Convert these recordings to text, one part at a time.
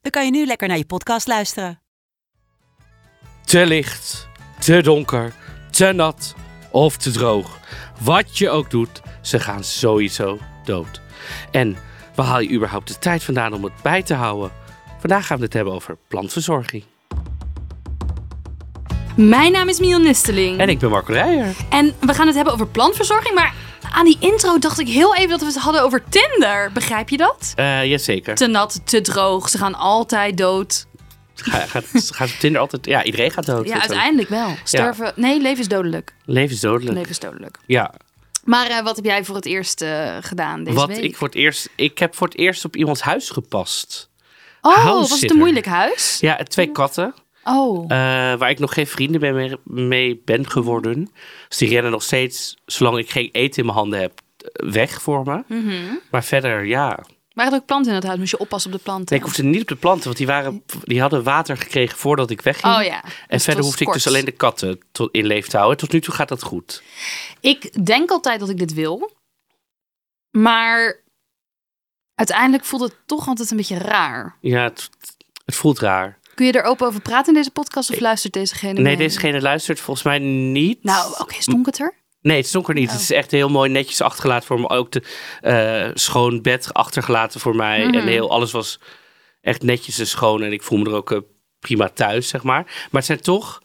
dan kan je nu lekker naar je podcast luisteren. Te licht, te donker, te nat of te droog. Wat je ook doet, ze gaan sowieso dood. En waar haal je überhaupt de tijd vandaan om het bij te houden? Vandaag gaan we het hebben over plantverzorging. Mijn naam is Miel Nisteling. En ik ben Marco Rijer. En we gaan het hebben over plantverzorging. Maar aan die intro dacht ik heel even dat we het hadden over Tinder. Begrijp je dat? Eh jazeker. Te nat, te droog. Ze gaan altijd dood. Ga, gaat, gaat op Tinder altijd... Ja, iedereen gaat dood. Ja, uiteindelijk wel. Sterven. Nee, leven is dodelijk. Leven is dodelijk. Leven is dodelijk. Ja. Maar eh, wat heb jij voor het eerst eh, gedaan deze Wat week? ik voor het eerst... Ik heb voor het eerst op iemands huis gepast. oh, was het een moeilijk huis? Ja, twee katten. Oh. Eh, waar ik nog geen vrienden ben mee, mee ben geworden. Dus die rennen nog steeds, zolang ik geen eten in mijn handen heb, weg voor me. Mhm. Maar verder, ja. Waren er ook planten in het huis? Moest je oppassen op de planten? Nee, ik hoefde niet op de planten, want die, waren, die hadden water gekregen voordat ik wegging. Oh ja. En Dus verder hoefde ik dus alleen de katten tot in leef te houden. Tot nu toe gaat dat goed. Ik denk altijd dat ik dit wil. Maar uiteindelijk voelt het toch altijd een beetje raar. Ja, het, het voelt raar. Kun je er open over praten in deze podcast of luistert dezegene Nee, dezegene luistert volgens mij niet. Nou, oké, stonk het er? Nee, het stonk er niet. Oh. Het is echt heel mooi netjes achtergelaten voor me. Ook de eh, schoon bed achtergelaten voor mij. Mhm. En heel, alles was echt netjes en schoon. En ik voel me er ook eh, prima thuis, zeg maar. Maar het zijn toch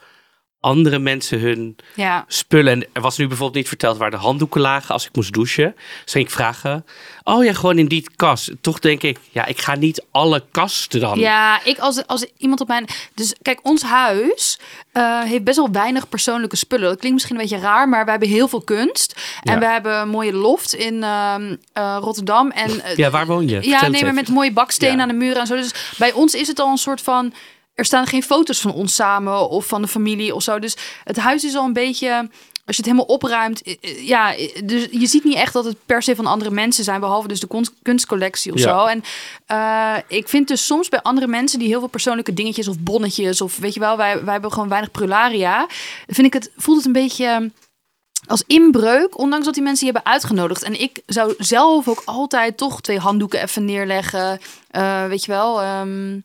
andere mensen hun Ja. spullen. En er was nu bijvoorbeeld niet verteld waar de handdoeken lagen als ik moest douchen. Dus ging ik vragen, oh ja, gewoon in die kast. Toch denk ik, ja, ik ga niet alle kasten dan. Ja, ik als, als iemand op mijn... Dus kijk, ons huis eh, heeft best wel weinig persoonlijke spullen. Dat klinkt misschien een beetje raar, maar we hebben heel veel kunst. En Ja. we hebben een mooie loft in ehm, eh, Rotterdam. En, eh, Ja, waar woon je? Vertel Ja, nee, maar met mooie bakstenen Ja. aan de muren en zo. Dus bij ons is het al een soort van... Er staan geen foto's van ons samen of van de familie of zo. Dus het huis is al een beetje... Als je het helemaal opruimt, ja, dus je ziet niet echt dat het per se van andere mensen zijn, behalve dus de kunst- kunstcollectie of Ja. zo. En eh, ik vind dus soms bij andere mensen die heel veel persoonlijke dingetjes of bonnetjes of weet je wel, wij, wij hebben gewoon weinig prularia. Vind ik het voelt het een beetje als inbreuk, ondanks dat die mensen je hebben uitgenodigd. En ik zou zelf ook altijd toch twee handdoeken even neerleggen. Eh, weet je wel, ehm,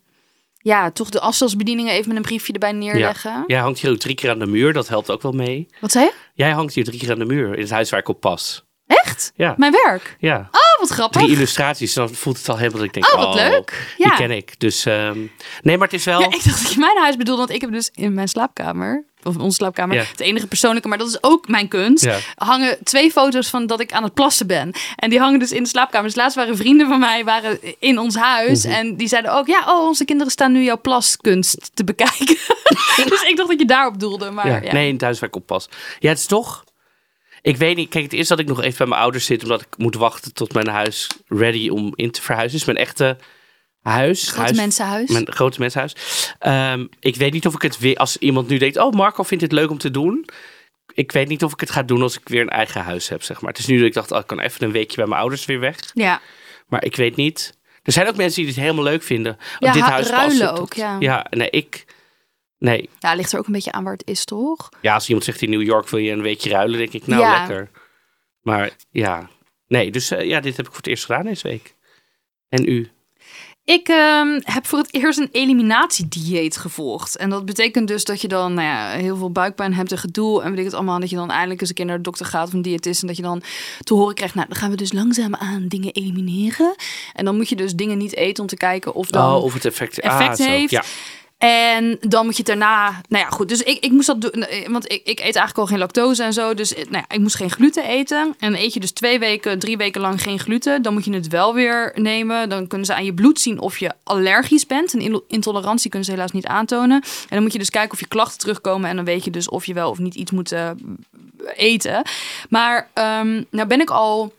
ja, toch de afstandsbedieningen even met een briefje erbij neerleggen. Jij hangt hier ook drie keer aan de muur, dat helpt ook wel mee. Wat zei je? Jij hangt hier drie keer aan de muur in het huis waar ik op pas. Echt? Ja, Mijn werk? ja. Oh, wat grappig. Drie illustraties, dan voelt het al helemaal dat ik denk, Oh, wat leuk. die Ja. ken ik. Dus, ehm, nee, maar het is wel... Ja, ik dacht dat je mijn huis bedoelde, want ik heb dus in mijn slaapkamer, of onze slaapkamer, Ja. het enige persoonlijke, maar dat is ook mijn kunst, Ja. hangen twee foto's van dat ik aan het plassen ben. En die hangen dus in de slaapkamer. Dus laatst waren vrienden van mij waren in ons huis Mhm. en die zeiden ook, ja, oh, onze kinderen staan nu jouw plaskunst te bekijken. dus ik dacht dat je daarop doelde, maar ja. Nee, in op pas. Ja, het is toch... Ik weet niet, kijk, het is dat ik nog even bij mijn ouders zit, omdat ik moet wachten tot mijn huis ready om in te verhuizen. Dus mijn echte huis. Grote huis, mensenhuis. Mijn grote mensenhuis. Ehm, ik weet niet of ik het weer, als iemand nu denkt, oh, Marco vindt het leuk om te doen. Ik weet niet of ik het ga doen als ik weer een eigen huis heb, zeg maar. Het is nu dat ik dacht, oh, ik kan even een weekje bij mijn ouders weer weg. Ja, Maar ik weet niet. Er zijn ook mensen die het helemaal leuk vinden. Ja, dit huis ruilen ook, tot- ja. Ja, nee, ik... Nee. ja, ligt er ook een beetje aan waar het is, toch? Ja, als iemand zegt in New York wil je een weekje ruilen, denk ik, nou Ja. lekker. Maar ja, nee, dus eh, ja, dit heb ik voor het eerst gedaan deze week. En u? Ik ehm, heb voor het eerst een eliminatiedieet gevolgd. En dat betekent dus dat je dan nou ja, heel veel buikpijn hebt en gedoe. En weet ik het allemaal. Dat je dan eindelijk eens een keer naar de dokter gaat of een diëtist. En dat je dan te horen krijgt, nou dan gaan we dus langzaam aan dingen elimineren. En dan moet je dus dingen niet eten om te kijken of dan oh, of het effect, effect ah, zo. heeft. Ja. En dan moet je het daarna, nou ja, goed. Dus ik, ik moest dat doen, eh, want ik, ik eet eigenlijk al geen lactose en zo. Dus eh, nou ja, ik moest geen gluten eten. En eet je dus twee weken, drie weken lang geen gluten. Dan moet je het wel weer nemen. Dan kunnen ze aan je bloed zien of je allergisch bent. Een intolerantie kunnen ze helaas niet aantonen. En dan moet je dus kijken of je klachten terugkomen. En dan weet je dus of je wel of niet iets moet eh, eten. Maar ehm, nou ben ik al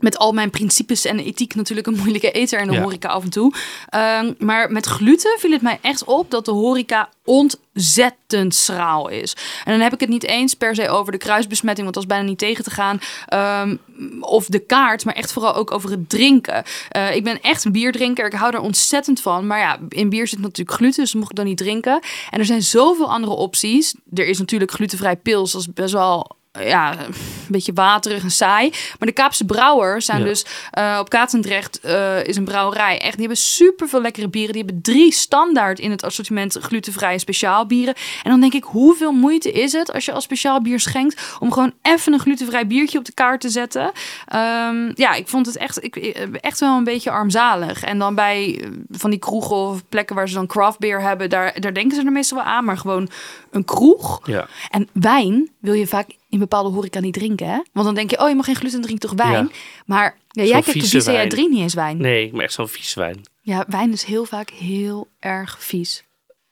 met al mijn principes en ethiek natuurlijk een moeilijke eter in de Ja. horeca af en toe. Ehm, maar met gluten viel het mij echt op dat de horeca ontzettend schraal is. En dan heb ik het niet eens per se over de kruisbesmetting, want dat is bijna niet tegen te gaan. ehm, of de kaart, maar echt vooral ook over het drinken. Eh, ik ben echt een bierdrinker, ik hou er ontzettend van. Maar ja, in bier zit natuurlijk gluten, dus dat mocht ik dan niet drinken. En er zijn zoveel andere opties. Er is natuurlijk glutenvrij pils, dat is best wel ja, een beetje waterig en saai. Maar de Kaapse brouwers zijn Ja. dus eh, op Katendrecht eh, is een brouwerij. Echt, die hebben super veel lekkere bieren. Die hebben drie standaard in het assortiment glutenvrije speciaal bieren. En dan denk ik, hoeveel moeite is het als je als speciaal bier schenkt om gewoon even een glutenvrij biertje op de kaart te zetten? Ehm, ja, ik vond het echt, ik, eh, echt wel een beetje armzalig. En dan bij van die kroegen of plekken waar ze dan craft beer hebben, daar, daar denken ze er meestal wel aan. Maar gewoon een kroeg. Ja. En wijn wil je vaak in bepaalde horeca niet drinken, hè? Want dan denk je, oh, je mag geen gluten drinken, toch wijn? Ja. Maar ja, jij kijkt de jij wijn. drinkt niet eens wijn. Nee, maar echt zo'n vies wijn. Ja, wijn is heel vaak heel erg vies.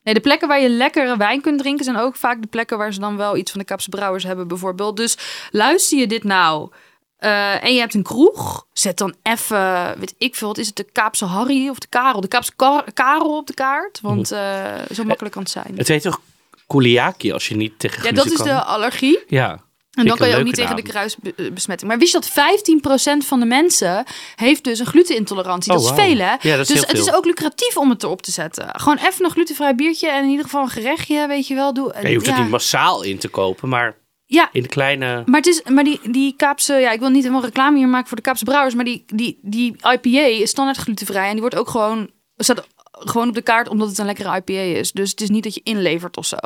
Nee, de plekken waar je lekkere wijn kunt drinken zijn ook vaak de plekken waar ze dan wel iets van de Kaapse brouwers hebben, bijvoorbeeld. Dus luister je dit nou eh, en je hebt een kroeg, zet dan even, weet ik veel, wat is het de Kaapse Harry of de Karel? De Kaapse Kar- Karel op de kaart, want Mhm. eh, zo makkelijk kan het zijn. Het heet toch kuliaki als je niet tegen Ja, dat is kan? de allergie. Ja. En dan kan je ook niet tegen de kruisbesmetting. Maar wist je dat 15% van de mensen heeft dus een glutenintolerantie? Oh, dat is veel, hè? Ja, dat is dus het is ook lucratief om het erop te zetten. Gewoon even een glutenvrij biertje en in ieder geval een gerechtje, weet je wel. Doe, Ja, je hoeft ja. het niet massaal in te kopen, maar Ja, in de kleine... maar, het is, maar die, die Kaapse, ja, ik wil niet helemaal reclame hier maken voor de Kaapse brouwers, maar die, die, die IPA is standaard glutenvrij en die wordt ook gewoon, staat gewoon op de kaart omdat het een lekkere IPA is. Dus het is niet dat je inlevert of zo.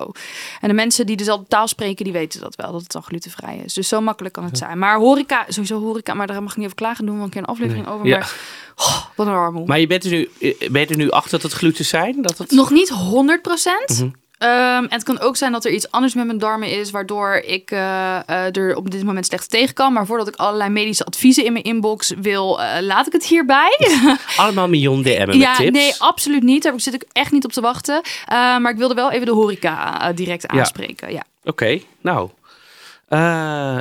En de mensen die dezelfde taal spreken, die weten dat wel, dat het dan glutenvrij is. Dus zo makkelijk kan het zijn. Maar horeca, sowieso horeca, maar daar mag ik niet over klagen, doen we een keer een aflevering over. Ja. Maar oh, wat een armoe. Maar je bent er nu, eh, ben je er nu achter dat het gluten zijn? Dat het... Nog niet 100 procent. Mhm. Ehm, en het kan ook zijn dat er iets anders met mijn darmen is, waardoor ik eh, eh, er op dit moment slecht tegen kan. Maar voordat ik allerlei medische adviezen in mijn inbox wil, eh, laat ik het hierbij. Allemaal miljoen DM'en met ja, tips. nee, absoluut niet. Daar zit ik echt niet op te wachten. Eh, maar ik wilde wel even de horeca direct aanspreken. Ja. Oké, nou.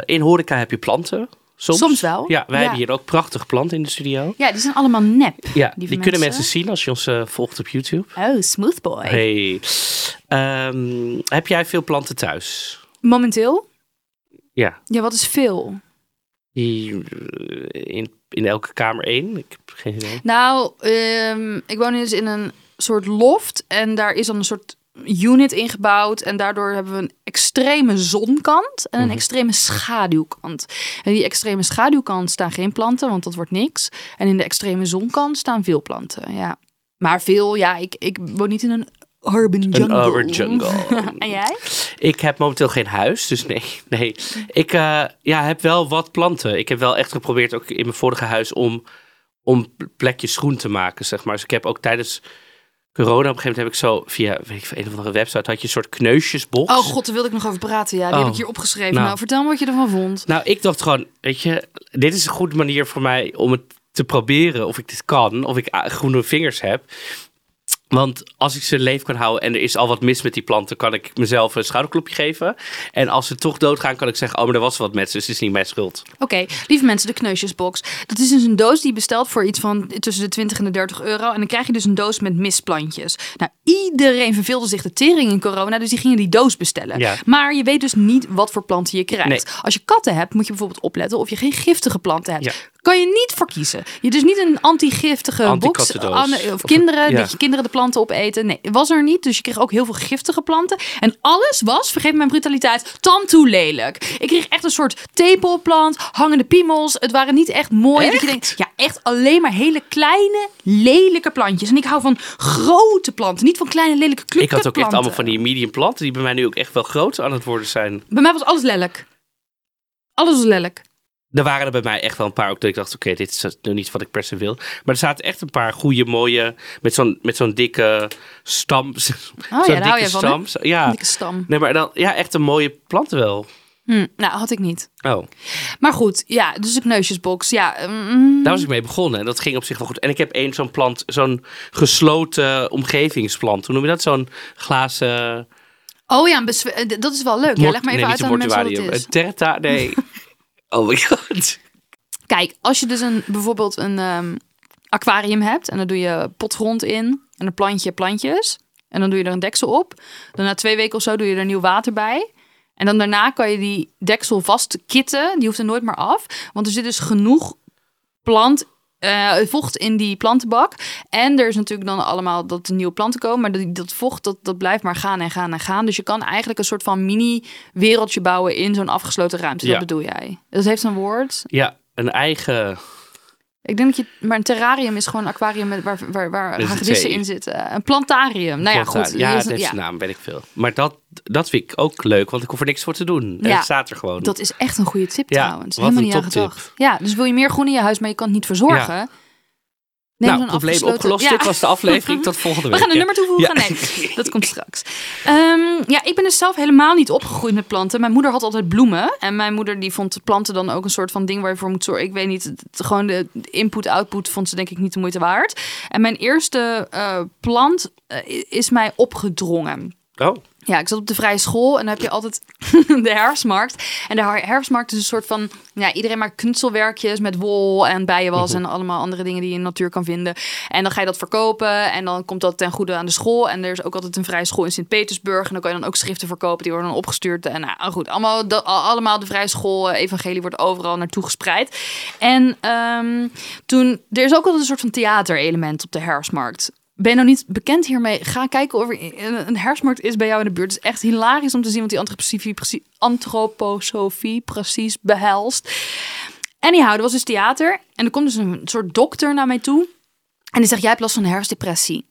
In horeca heb je planten. Soms, Soms wel, Ja, wij ja. hebben hier ook prachtige planten in de studio. ja, die zijn allemaal nep. Ja, die, kunnen mensen. zien als je ons eh, volgt op YouTube. Oh, smooth boy. Hey. Ehm, heb jij veel planten thuis? Momenteel? Ja, Ja, wat is veel? eh, in, in elke kamer één. Ik heb geen idee. Nou, ehm, ik woon dus in een soort loft en daar is dan een soort unit ingebouwd en daardoor hebben we een extreme zonkant en een Mhm. extreme schaduwkant. En die extreme schaduwkant staan geen planten, want dat wordt niks. En in de extreme zonkant staan veel planten, ja. Maar veel, ja, ik, ik woon niet in een urban jungle. urban jungle. en jij? Ik heb momenteel geen huis, dus nee. nee. Ik eh, ja, heb wel wat planten. Ik heb wel echt geprobeerd, ook in mijn vorige huis, om, om plekjes groen te maken, zeg maar. Dus ik heb ook tijdens corona, op een gegeven moment heb ik zo via weet ik, een of andere website, had je een soort kneusjesbox. Oh god, daar wilde ik nog over praten. Ja, die Oh. heb ik hier opgeschreven. Nou. Nou, vertel me wat je ervan vond. Nou, ik dacht gewoon, weet je, dit is een goede manier voor mij om het te proberen of ik dit kan, of ik groene vingers heb. Want als ik ze leef kan houden en er is al wat mis met die planten, kan ik mezelf een schouderklopje geven. En als ze toch doodgaan, kan ik zeggen, oh, maar er was wat met ze, dus het is niet mijn schuld. Oké, lieve mensen, de kneusjesbox. Dat is dus een doos die je bestelt voor iets van tussen de 20 en de 30 euro. En dan krijg je dus een doos met misplantjes. Nou, iedereen verveelde zich de tering in corona, dus die gingen die doos bestellen. Ja. Maar je weet dus niet wat voor planten je krijgt. Nee. Als je katten hebt, moet je bijvoorbeeld opletten of je geen giftige planten hebt. Ja. Kan je niet voor kiezen. Je dus niet een anti-giftige box of Of- kinderen, ja. dat je kinderen de planten opeten. Nee, was er niet. Dus je kreeg ook heel veel giftige planten. En alles was, vergeef me mijn brutaliteit, tandtoe lelijk. Ik kreeg echt een soort tepelplant, hangende piemels. Het waren niet echt mooi. Dat je denkt, ja, echt alleen maar hele kleine, lelijke plantjes. En ik hou van grote planten, niet van kleine, lelijke Ik had ook echt allemaal van die medium planten, die bij mij nu ook echt wel groot aan het worden zijn. Bij mij was alles lelijk. Alles was lelijk. Er waren er bij mij echt wel een paar ook dat ik dacht, oké, dit is nu niet wat ik per se wil. Maar er zaten echt een paar goede, mooie, met zo'n met zo'n dikke stam. Oh zo'n ja, dikke van, stam. Ja, Dikke stam. nee, maar dan, ja, echt een mooie planten wel. Hm, nou, had ik niet. Oh, Maar goed, ja, dus de kneusjesbox. Ja, mm, daar was ik mee begonnen en dat ging op zich wel goed. En ik heb één zo'n plant, zo'n gesloten omgevingsplant. Hoe noem je dat? Zo'n glazen... Oh ja, een eh, dat is wel leuk. Ja, leg maar even uit een aan mensen wat het is. Een terta, nee. oh my god. Kijk, als je dus een, bijvoorbeeld een ehm, aquarium hebt en dan doe je potgrond in en een plantje plantjes en dan doe je er een deksel op. Dan na twee weken of zo doe je er nieuw water bij. En dan daarna kan je die deksel vastkitten. Die hoeft er nooit meer af. Want er zit dus genoeg plant eh, vocht in die plantenbak. En er is natuurlijk dan allemaal dat er nieuwe planten komen. Maar dat, dat vocht, dat, dat blijft maar gaan en gaan en gaan. Dus je kan eigenlijk een soort van mini-wereldje bouwen in zo'n afgesloten ruimte. Ja. Dat bedoel jij? Dat heeft een woord. Ja, een eigen... Ik denk dat je... Maar een terrarium is gewoon een aquarium met, waar, waar, waar hagedissen in zitten. Een plantarium. Nou ja, goed. Ja, dat is ja. naam, weet ik veel. Maar dat, dat vind ik ook leuk, want ik hoef er niks voor te doen. Ja, het staat er gewoon. Dat is echt een goede tip Ja, trouwens. Helemaal niet aan gedacht. Ja, dus wil je meer groen in je huis, maar je kan het niet verzorgen. Neem nou, probleem opgelost. Ja. Dit was de aflevering. Tot volgende We week. gaan een Ja. nummer toevoegen. Ja. Nee, dat komt straks. Ehm, ja, ik ben dus zelf helemaal niet opgegroeid met planten. Mijn moeder had altijd bloemen. En mijn moeder die vond planten dan ook een soort van ding waar je voor moet zorgen. Ik weet niet, het- gewoon de input-output vond ze denk ik niet de moeite waard. En mijn eerste eh, plant eh, is mij opgedrongen. Oh, Ja, ik zat op de vrije school en dan heb je altijd de herfstmarkt. En de her- herfstmarkt is een soort van... Ja, iedereen maakt knutselwerkjes met wol en bijenwas... en allemaal andere dingen die je in de natuur kan vinden. En dan ga je dat verkopen en dan komt dat ten goede aan de school. En er is ook altijd een vrije school in Sint-Petersburg. En dan kan je dan ook schriften verkopen, die worden dan opgestuurd. En nou goed, allemaal, de, allemaal de vrije school eh, evangelie wordt overal naartoe gespreid. En ehm, toen... Er is ook altijd een soort van theaterelement op de herfstmarkt. Ben je nou niet bekend hiermee? Ga kijken of er een herfstmarkt is bij jou in de buurt. Het is echt hilarisch om te zien wat die antroposofie precies, precies behelst. Anyhow, er was dus theater. En er komt dus een soort dokter naar mij toe. En die zegt, jij hebt last van herfstdepressie.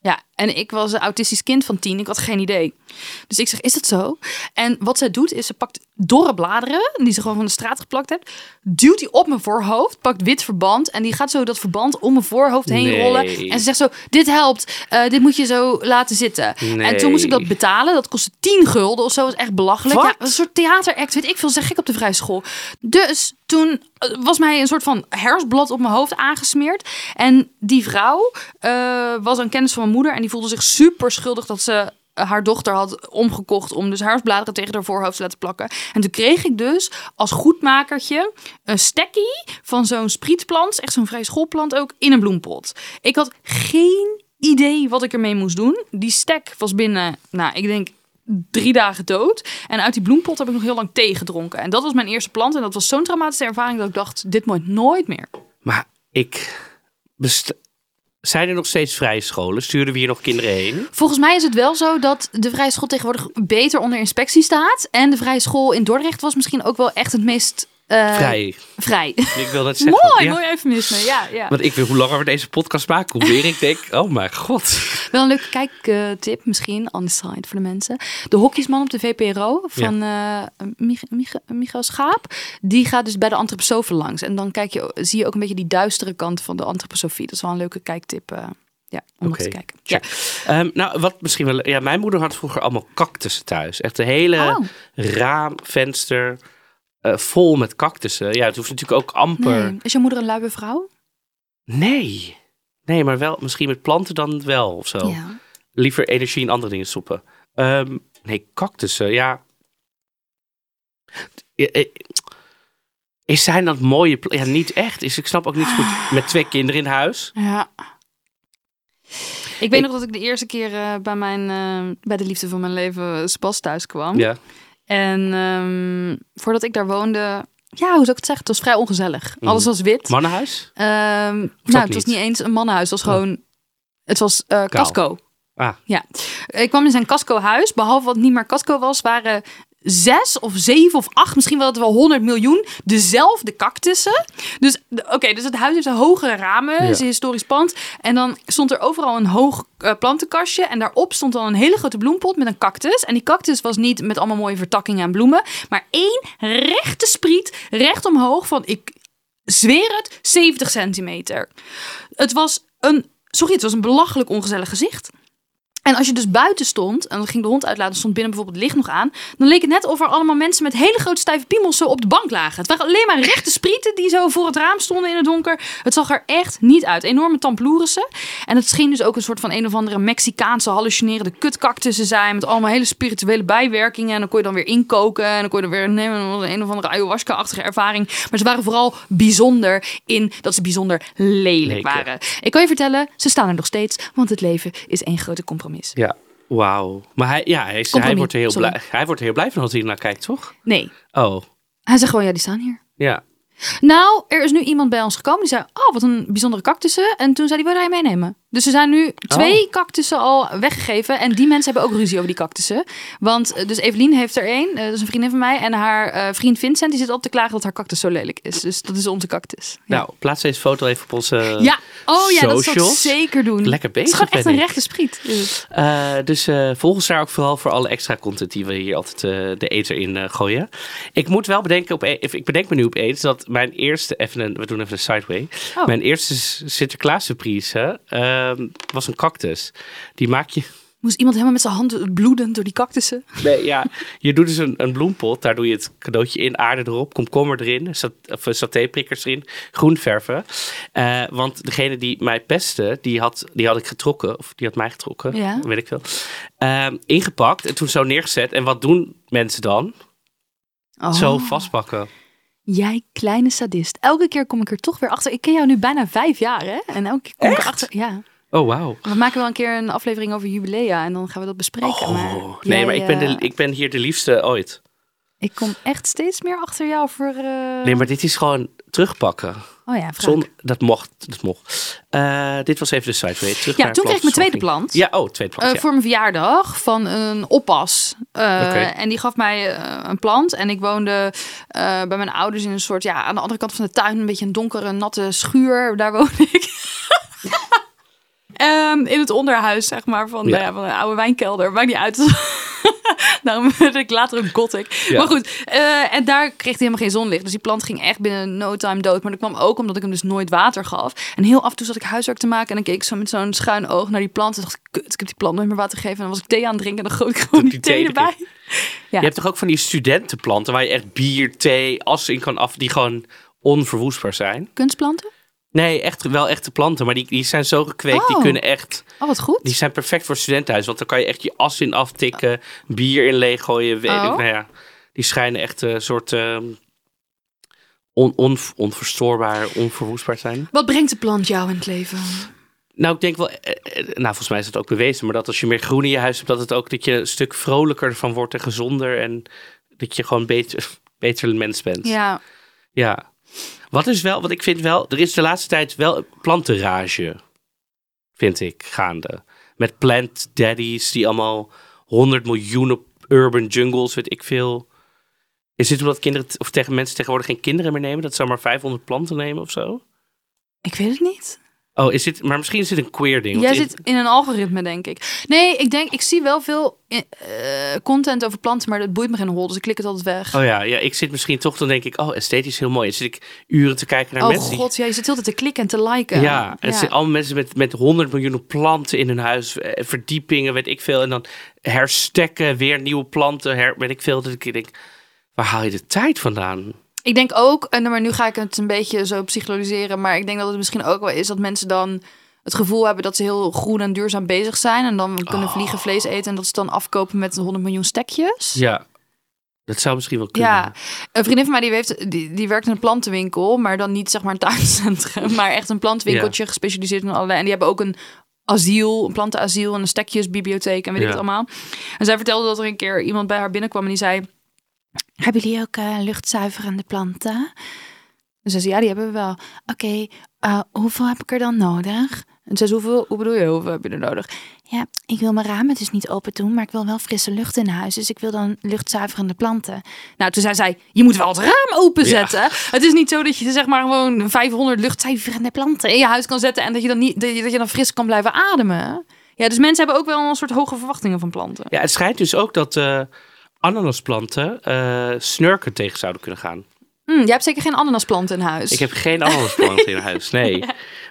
Ja, en ik was een autistisch kind van tien. Ik had geen idee. Dus ik zeg, is dat zo? En wat zij doet, is ze pakt dorre bladeren... die ze gewoon van de straat geplakt heeft... duwt die op mijn voorhoofd, pakt wit verband... en die gaat zo dat verband om mijn voorhoofd heen Nee. rollen. En ze zegt zo, dit helpt. Eh, dit moet je zo laten zitten. En toen moest ik dat betalen. Dat kostte 10 gulden of zo. Is echt belachelijk. Ja, een soort theateract, weet ik veel. Zeg ik op de vrije school. Dus toen eh, was mij een soort van herfstblad op mijn hoofd aangesmeerd. En die vrouw eh, was een kennis van mijn moeder. En die voelde zich super schuldig dat ze haar dochter had omgekocht om dus herfstbladeren tegen haar voorhoofd te laten plakken. En toen kreeg ik dus als goedmakertje een stekkie van zo'n sprietplant, echt zo'n vrij schoolplant ook, in een bloempot. Ik had geen idee wat ik ermee moest doen. Die stek was binnen, nou, ik denk drie dagen dood. En uit die bloempot heb ik nog heel lang thee gedronken. En dat was mijn eerste plant. En dat was zo'n traumatische ervaring dat ik dacht, dit moet nooit meer. maar ik... best- Zijn er nog steeds vrije scholen? Sturen we hier nog kinderen heen? Volgens mij is het wel zo dat de vrije school tegenwoordig beter onder inspectie staat. En de vrije school in Dordrecht was misschien ook wel echt het meest eh, Vrij. vrij. Ik wil dat zeggen. mooi, Ja. mooi eufemisme. Ja, ja. Want ik weet hoe langer we deze podcast maken, hoe meer ik denk, oh mijn god. Wel een leuke kijktip misschien, on the side voor de mensen. De hokjesman op de VPRO van eh Mich Mich Michael Schaap. Die gaat dus bij de antroposofen langs. En dan kijk je, zie je ook een beetje die duistere kant van de antroposofie. Dat is wel een leuke kijktip eh, ja, om Oké, te kijken. Ja. Ehm, nou, wat misschien wel... Ja, mijn moeder had vroeger allemaal cactussen thuis. Echt een hele Oh. raam, venster, eh, vol met cactussen. Ja, het hoeft natuurlijk ook amper... Nee. Is je moeder een luie vrouw? Nee. Nee, maar wel misschien met planten dan wel of zo. Ja. Liever energie in andere dingen stoppen. Ehm, nee, cactussen, ja. Eh, Is zijn dat mooie Ja, niet echt. Is, ik snap ook niet goed. Met twee kinderen in huis. Ja. Ik weet nog dat ik de eerste keer eh, bij, mijn, bij de liefde van mijn leven Spas thuis kwam. Ja. En ehm, voordat ik daar woonde, ja, hoe zou ik het zeggen? Het was vrij ongezellig. Alles was wit. Mannenhuis? Ehm, nou, het was niet? eens een mannenhuis. Het was gewoon, het was eh casco. Ah. Ja. Ik kwam in zijn casco-huis. Behalve wat niet meer casco was, waren zes of zeven of acht, misschien wel het wel honderd miljoen, dezelfde cactussen. Dus, oké, dus het huis heeft een hoge ramen, is een historisch pand. En dan stond er overal een hoog eh, plantenkastje. En daarop stond dan een hele grote bloempot met een cactus. En die cactus was niet met allemaal mooie vertakkingen en bloemen, maar één rechte spriet, recht omhoog van, ik zweer het, 70 centimeter. Het was een, sorry, het was een belachelijk ongezellig gezicht. En als je dus buiten stond en dan ging de hond uitlaten, stond binnen bijvoorbeeld het licht nog aan, dan leek het net of er allemaal mensen met hele grote stijve piemels zo op de bank lagen. Het waren alleen maar rechte sprieten die zo voor het raam stonden in het donker. Het zag er echt niet uit. Enorme tamploerissen. En het scheen dus ook een soort van een of andere Mexicaanse hallucinerende kutkaktus te zijn met allemaal hele spirituele bijwerkingen. En dan kon je dan weer inkoken en dan kon je dan weer nemen een of andere ayahuasca-achtige ervaring. Maar ze waren vooral bijzonder in dat ze bijzonder lelijk Leken. waren. Ik kan je vertellen, ze staan er nog steeds, want het leven is één grote compromis. Ja. Wauw. Maar hij, ja, hij, is, hij, wordt er heel sorry. blij, hij wordt er heel blij van als hij naar kijkt, toch? Nee, Oh, hij zegt gewoon, ja, die staan hier. ja. Nou, er is nu iemand bij ons gekomen die zei, oh, wat een bijzondere cactussen. En toen zei hij, wil jij meenemen? Dus er zijn nu twee Oh. cactussen al weggegeven. En die mensen hebben ook ruzie over die cactussen. Want eh, dus Evelien heeft er één, eh, dat is een vriendin van mij. En haar eh, vriend Vincent, die zit op te klagen dat haar cactus zo lelijk is. Dus dat is onze cactus. Ja. Nou, plaats deze foto even op onze ja, oh ja, dat ik socials. zeker doen. Lekker Het is bezig, gewoon echt een rechte spriet. dus eh volg ons daar ook vooral voor alle extra content die we hier altijd de eter in gooien. Ik moet wel bedenken, op, e- ik bedenk me nu opeens dat mijn eerste, even een, we doen even een sideway. Oh. Mijn eerste Sinterklaas surprise was een cactus. Die maak je, Moest iemand helemaal met zijn hand bloeden door die cactussen? nee, ja, je doet dus een, een bloempot, daar doe je het cadeautje in, aarde erop, komkommer erin, sat, of eh, satéprikkers erin, groen verven. Eh, want degene die mij pestte, die had, die had ik getrokken, of die had mij getrokken, Ja. weet ik veel. Ehm, ingepakt en toen zo neergezet. En wat doen mensen dan? Oh. Zo vastpakken. Jij kleine sadist. Elke keer kom ik er toch weer achter. Ik ken jou nu bijna vijf jaar, hè? En elke keer kom ik erachter. Ja. Oh, wauw. We maken wel een keer een aflevering over jubilea en dan gaan we dat bespreken. maar Oh, nee, jij, maar ik ben, de, eh, ik ben hier de liefste ooit. Ik kom echt steeds meer achter jou voor. eh, Nee, maar dit is gewoon terugpakken. Oh ja. Zonder, dat mocht. Dat mocht. Eh, dit was even de sideway. Terug Ja, naar toen kreeg ik mijn tweede plant. Ja, oh, tweede Eh, plant. ja. Voor mijn verjaardag van een oppas. Eh, Oké. En die gaf mij eh, een plant. En ik woonde eh, bij mijn ouders in een soort, ja, aan de andere kant van de tuin, een beetje een donkere, natte schuur. Daar woonde ik. Ehm, in het onderhuis, zeg maar, van, Ja. nou van een oude wijnkelder. Maakt niet uit. Werd ik later een gothic. Ja. Maar goed, eh, en daar kreeg hij helemaal geen zonlicht. Dus die plant ging echt binnen no time dood. Maar dat kwam ook omdat ik hem dus nooit water gaf. En heel af en toe zat ik huiswerk te maken. En dan keek ik zo met zo'n schuin oog naar die plant. En dacht ik, kut, ik heb die plant nooit meer water gegeven. En dan was ik thee aan het drinken. En dan goot ik gewoon die, thee erbij. Ja. Je hebt toch ook van die studentenplanten waar je echt bier, thee, as in kan af, die gewoon onverwoestbaar zijn? Kunstplanten? Nee, echt wel echte planten, maar die, die zijn zo gekweekt, die Oh. kunnen echt, Oh, wat goed. die zijn perfect voor studentenhuis, want dan kan je echt je as in aftikken, bier in leeggooien, weet ik, Oh. nou ja, die schijnen echt een soort ehm, on, on, onverstoorbaar, onverwoestbaar zijn. Wat brengt de plant jou in het leven? Nou, ik denk wel, eh, eh, nou volgens mij is dat ook bewezen, maar dat als je meer groen in je huis hebt, dat het ook dat je een stuk vrolijker van wordt en gezonder en dat je gewoon beter, beter mens bent. Ja, Ja. Wat is wel, wat ik vind wel, er is de laatste tijd wel een plantenrage, vind ik, gaande. Met plant daddies die allemaal 100 miljoenen urban jungles, weet ik veel. Is dit omdat kinderen, of tegen mensen tegenwoordig geen kinderen meer nemen? Dat ze maar 500 planten nemen of zo? ik weet het niet. Oh, is dit, maar misschien is dit een queer ding. Jij zit in een algoritme, denk ik. Nee, ik denk, ik zie wel veel eh, content over planten, maar dat boeit me geen hol. Dus ik klik het altijd weg. Oh ja, ja, ik zit misschien toch, dan denk ik, oh, esthetisch heel mooi. Dan zit ik uren te kijken naar Oh mensen die god, ja, je zit altijd te klikken en te liken. Ja, en zijn allemaal mensen met, met 100 miljoen planten in hun huis, eh, verdiepingen, weet ik veel. En dan herstekken, weer nieuwe planten, her, weet ik veel. Dat ik denk, waar haal je de tijd vandaan? Ik denk ook, en maar nu ga ik het een beetje zo psychologiseren, maar ik denk dat het misschien ook wel is dat mensen dan het gevoel hebben dat ze heel groen en duurzaam bezig zijn en dan kunnen vliegen vlees eten en dat ze dan afkopen met 100 miljoen stekjes. Ja, dat zou misschien wel kunnen. Ja, een vriendin van mij die, heeft, die, die werkt in een plantenwinkel, maar dan niet zeg maar een tuincentrum, maar echt een plantenwinkeltje gespecialiseerd in allerlei. En die hebben ook een asiel, een plantenasiel en een stekjesbibliotheek en weet ik het allemaal. En zij vertelde dat er een keer iemand bij haar binnenkwam en die zei: Hebben jullie ook eh, luchtzuiverende planten? En ze zei: Ja, die hebben we wel. Oké, eh, hoeveel heb ik er dan nodig? En ze zei: hoeveel, Hoe bedoel je, hoeveel heb je er nodig? Ja, ik wil mijn ramen dus niet open doen, maar ik wil wel frisse lucht in huis. Dus ik wil dan luchtzuiverende planten. Nou, toen zei zij, je moet wel het raam openzetten. Het is niet zo dat je zeg maar gewoon 500 luchtzuiverende planten in je huis kan zetten en dat je dan niet dat je, dat je dan fris kan blijven ademen. Ja, dus mensen hebben ook wel een soort hoge verwachtingen van planten. Ja, het schijnt dus ook dat eh, ananasplanten eh, snurken tegen zouden kunnen gaan. Hm, jij hebt zeker geen ananasplant in huis. Ik heb geen ananasplant in huis, nee.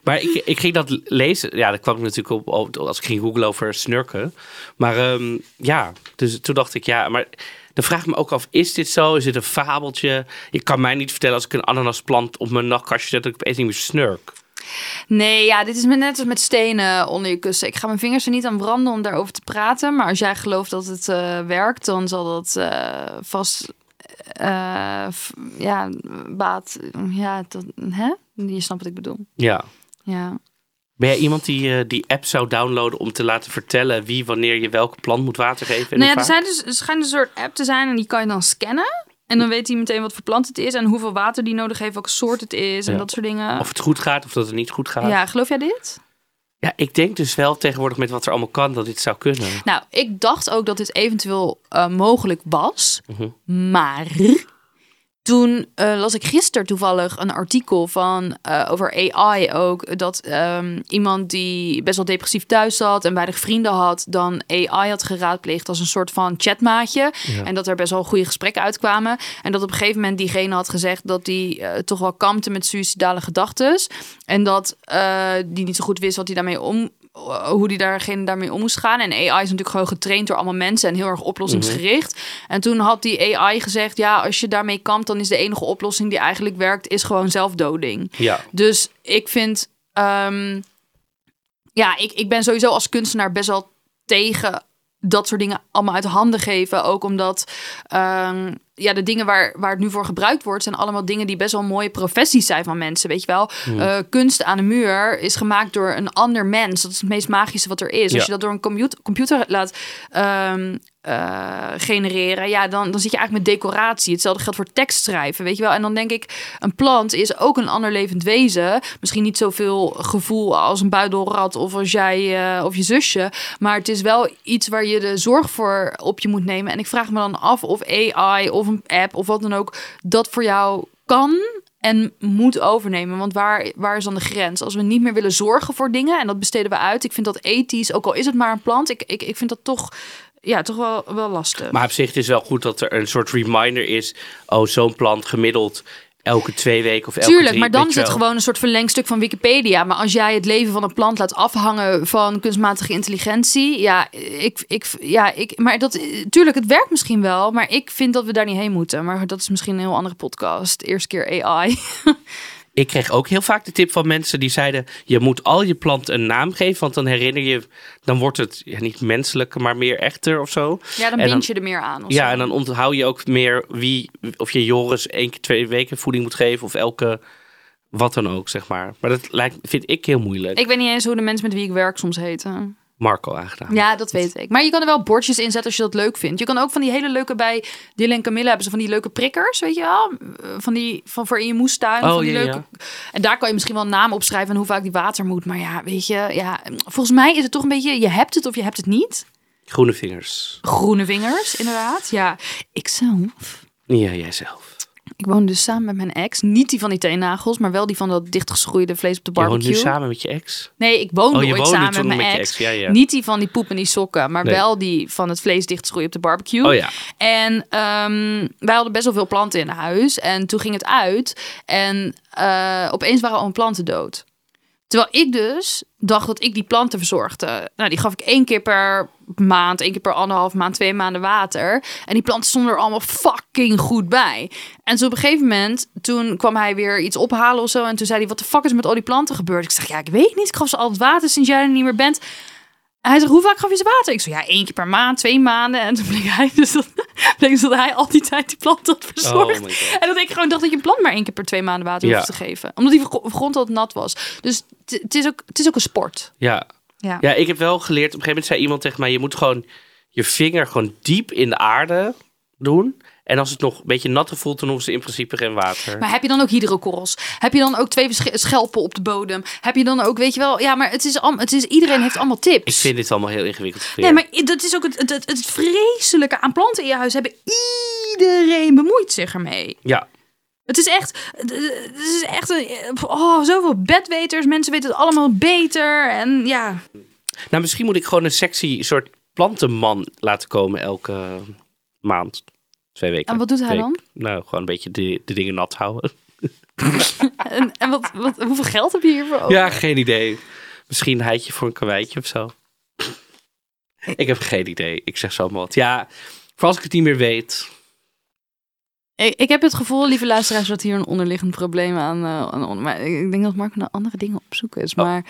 Maar ik, ik ging dat lezen. Ja, dat kwam ik natuurlijk op, op als ik ging googlen over snurken. Maar ehm, ja, dus toen dacht ik, ja, maar dan vraag ik me ook af, is dit zo? Is dit een fabeltje? Je kan mij niet vertellen als ik een ananasplant op mijn nachtkastje zet dat ik opeens niet meer snurk. Nee, ja, dit is net als met stenen onder je kussen. Ik ga mijn vingers er niet aan branden om daarover te praten. Maar als jij gelooft dat het eh, werkt, dan zal dat eh, vast... eh, f- ja, baat... Ja, dat, hè? Je snapt wat ik bedoel. Ja. Ja. Ben jij iemand die die app zou downloaden om te laten vertellen wie wanneer je welke plant moet water geven? en Nou ja, er, zijn dus, er schijnt een soort app te zijn en die kan je dan scannen. En dan weet hij meteen wat voor plant het is en hoeveel water die nodig heeft, welke soort het is en Ja. dat soort dingen. Of het goed gaat of dat het niet goed gaat. ja, geloof jij dit? Ja, ik denk dus wel tegenwoordig met wat er allemaal kan dat dit zou kunnen. Nou, ik dacht ook dat dit eventueel eh, mogelijk was. Mhm. Maar toen eh, las ik gisteren toevallig een artikel van eh, over AI ook. Dat ehm, iemand die best wel depressief thuis zat en weinig vrienden had, dan AI had geraadpleegd als een soort van chatmaatje. En dat er best wel goede gesprekken uitkwamen. En dat op een gegeven moment diegene had gezegd dat die eh, toch wel kampte met suïcidale gedachten. En dat die niet zo goed wist wat hij daarmee om hoe die daargene daarmee om moest gaan. En AI is natuurlijk gewoon getraind door allemaal mensen en heel erg oplossingsgericht. En toen had die AI gezegd: ja, als je daarmee kampt, dan is de enige oplossing die eigenlijk werkt, is gewoon zelfdoding. Ja. Dus ik vind, ehm, ja, ik, ik ben sowieso als kunstenaar best wel tegen dat soort dingen allemaal uit handen geven. Ook omdat ehm, ja, de dingen waar, waar het nu voor gebruikt wordt, zijn allemaal dingen die best wel mooie professies zijn van mensen. Weet je wel, Eh, kunst aan de muur is gemaakt door een ander mens. Dat is het meest magische wat er is. Ja. Als je dat door een computer, computer laat ehm, eh, genereren, ja, dan, dan zit je eigenlijk met decoratie. Hetzelfde geldt voor tekst schrijven, weet je wel. En dan denk ik, een plant is ook een ander levend wezen. Misschien niet zoveel gevoel als een buidelrat of als jij eh, of je zusje. Maar het is wel iets waar je de zorg voor op je moet nemen. En ik vraag me dan af of AI of een app of wat dan ook dat voor jou kan en moet overnemen. Want waar, waar is dan de grens? Als we niet meer willen zorgen voor dingen en dat besteden we uit. Ik vind dat ethisch, ook al is het maar een plant. Ik, ik, ik vind dat toch, ja, toch wel, wel lastig. Maar op zich is wel goed dat er een soort reminder is. Oh, zo'n plant gemiddeld elke twee weken of elke Tuurlijk, drie, maar dan is het gewoon een soort verlengstuk van Wikipedia. Maar als jij het leven van een plant laat afhangen van kunstmatige intelligentie, ja, ik, ik, ja, ik, maar dat, tuurlijk, het werkt misschien wel, maar ik vind dat we daar niet heen moeten. Maar dat is misschien een heel andere podcast. Eerste keer AI. Ik kreeg ook heel vaak de tip van mensen die zeiden: je moet al je planten een naam geven, want dan herinner je, dan wordt het ja, niet menselijker, maar meer echter of zo. Ja, dan bind je er meer aan. Ja, zo. en dan onthoud je ook meer wie, of je Joris één keer twee weken voeding moet geven of elke wat dan ook, zeg maar. Maar dat lijkt, vind ik heel moeilijk. Ik weet niet eens hoe de mensen met wie ik werk soms heten. Marco aangedaan. Ja, dat weet ik. Maar je kan er wel bordjes in zetten als je dat leuk vindt. Je kan ook van die hele leuke bij Dylan en Camilla hebben ze van die leuke prikkers, weet je wel? Eh, Van die van voor in je moestuin. Oh, van die ja, leuke... En daar kan je misschien wel een naam opschrijven en hoe vaak die water moet. Maar ja, weet je, ja, volgens mij is het toch een beetje je hebt het of je hebt het niet. Groene vingers. Groene vingers, inderdaad. Ja, ik zelf. Ja, jijzelf. Ik woon dus samen met mijn ex. Niet die van die teennagels, maar wel die van dat dichtgeschroeide vlees op de Je woont barbecue. nu samen met je ex? Nee, ik woonde Oh, je ooit woonde samen met mijn ex. ex, ja, ja. Niet die van die poep en die sokken, maar Nee. wel die van het vlees dichtschroeien op de barbecue. Oh ja. En ehm, wij hadden best wel veel planten in huis. En toen ging het uit. En eh, opeens waren al mijn planten dood. Terwijl ik dus dacht dat ik die planten verzorgde. Nou, die gaf ik één keer per maand, één keer per anderhalf maand, twee maanden water. En die planten stonden er allemaal fucking goed bij. En zo op een gegeven moment, toen kwam hij weer iets ophalen of zo. En toen zei hij, wat de fuck is met al die planten gebeurd? Ik zeg, ja, ik weet niet. Ik gaf ze altijd water sinds jij er niet meer bent. Hij zegt, hoe vaak gaf je ze water? Ik zeg, ja, één keer per maand, twee maanden. En toen bleek hij dus dat, bleek dus dat hij al die tijd die plant had verzorgd. Oh. En dat ik gewoon dacht dat je plant maar één keer per twee maanden water Ja. hoeft te geven. Omdat die gro- grond altijd nat was. Dus het- het is, ook, het is ook een sport. Ja. Ja. Ja, ik heb wel geleerd. Op een gegeven moment zei iemand tegen mij: je moet gewoon je vinger gewoon diep in de aarde doen. En als het nog een beetje natter voelt, dan hoeven ze in principe geen water. Maar heb je dan ook hydrokorrels? Heb je dan ook twee sch- schelpen op de bodem? Heb je dan ook, weet je wel... Ja, maar het is, al, het is, iedereen heeft allemaal tips. Ik vind dit allemaal heel ingewikkeld. Nee, maar dat is ook het, het, het, het vreselijke aan planten in je huis. Hebben iedereen bemoeit zich ermee. Ja, Het is echt, het is echt een, oh, zoveel bedweters. Mensen weten het allemaal beter. En ja, nou misschien moet ik gewoon een sexy soort plantenman laten komen elke maand. Twee weken. En wat doet hij week. dan? Nou, gewoon een beetje de, de dingen nat houden. En, en wat, wat, hoeveel geld heb je hiervoor over? Ja, geen idee. Misschien een heitje voor een karweitje of zo. Ik heb geen idee. Ik zeg zomaar wat. Ja, voor als ik het niet meer weet. Ik, ik heb het gevoel, lieve luisteraars, dat hier een onderliggend probleem aan... eh, aan maar ik denk dat Mark naar andere dingen opzoeken is. Oh. Maar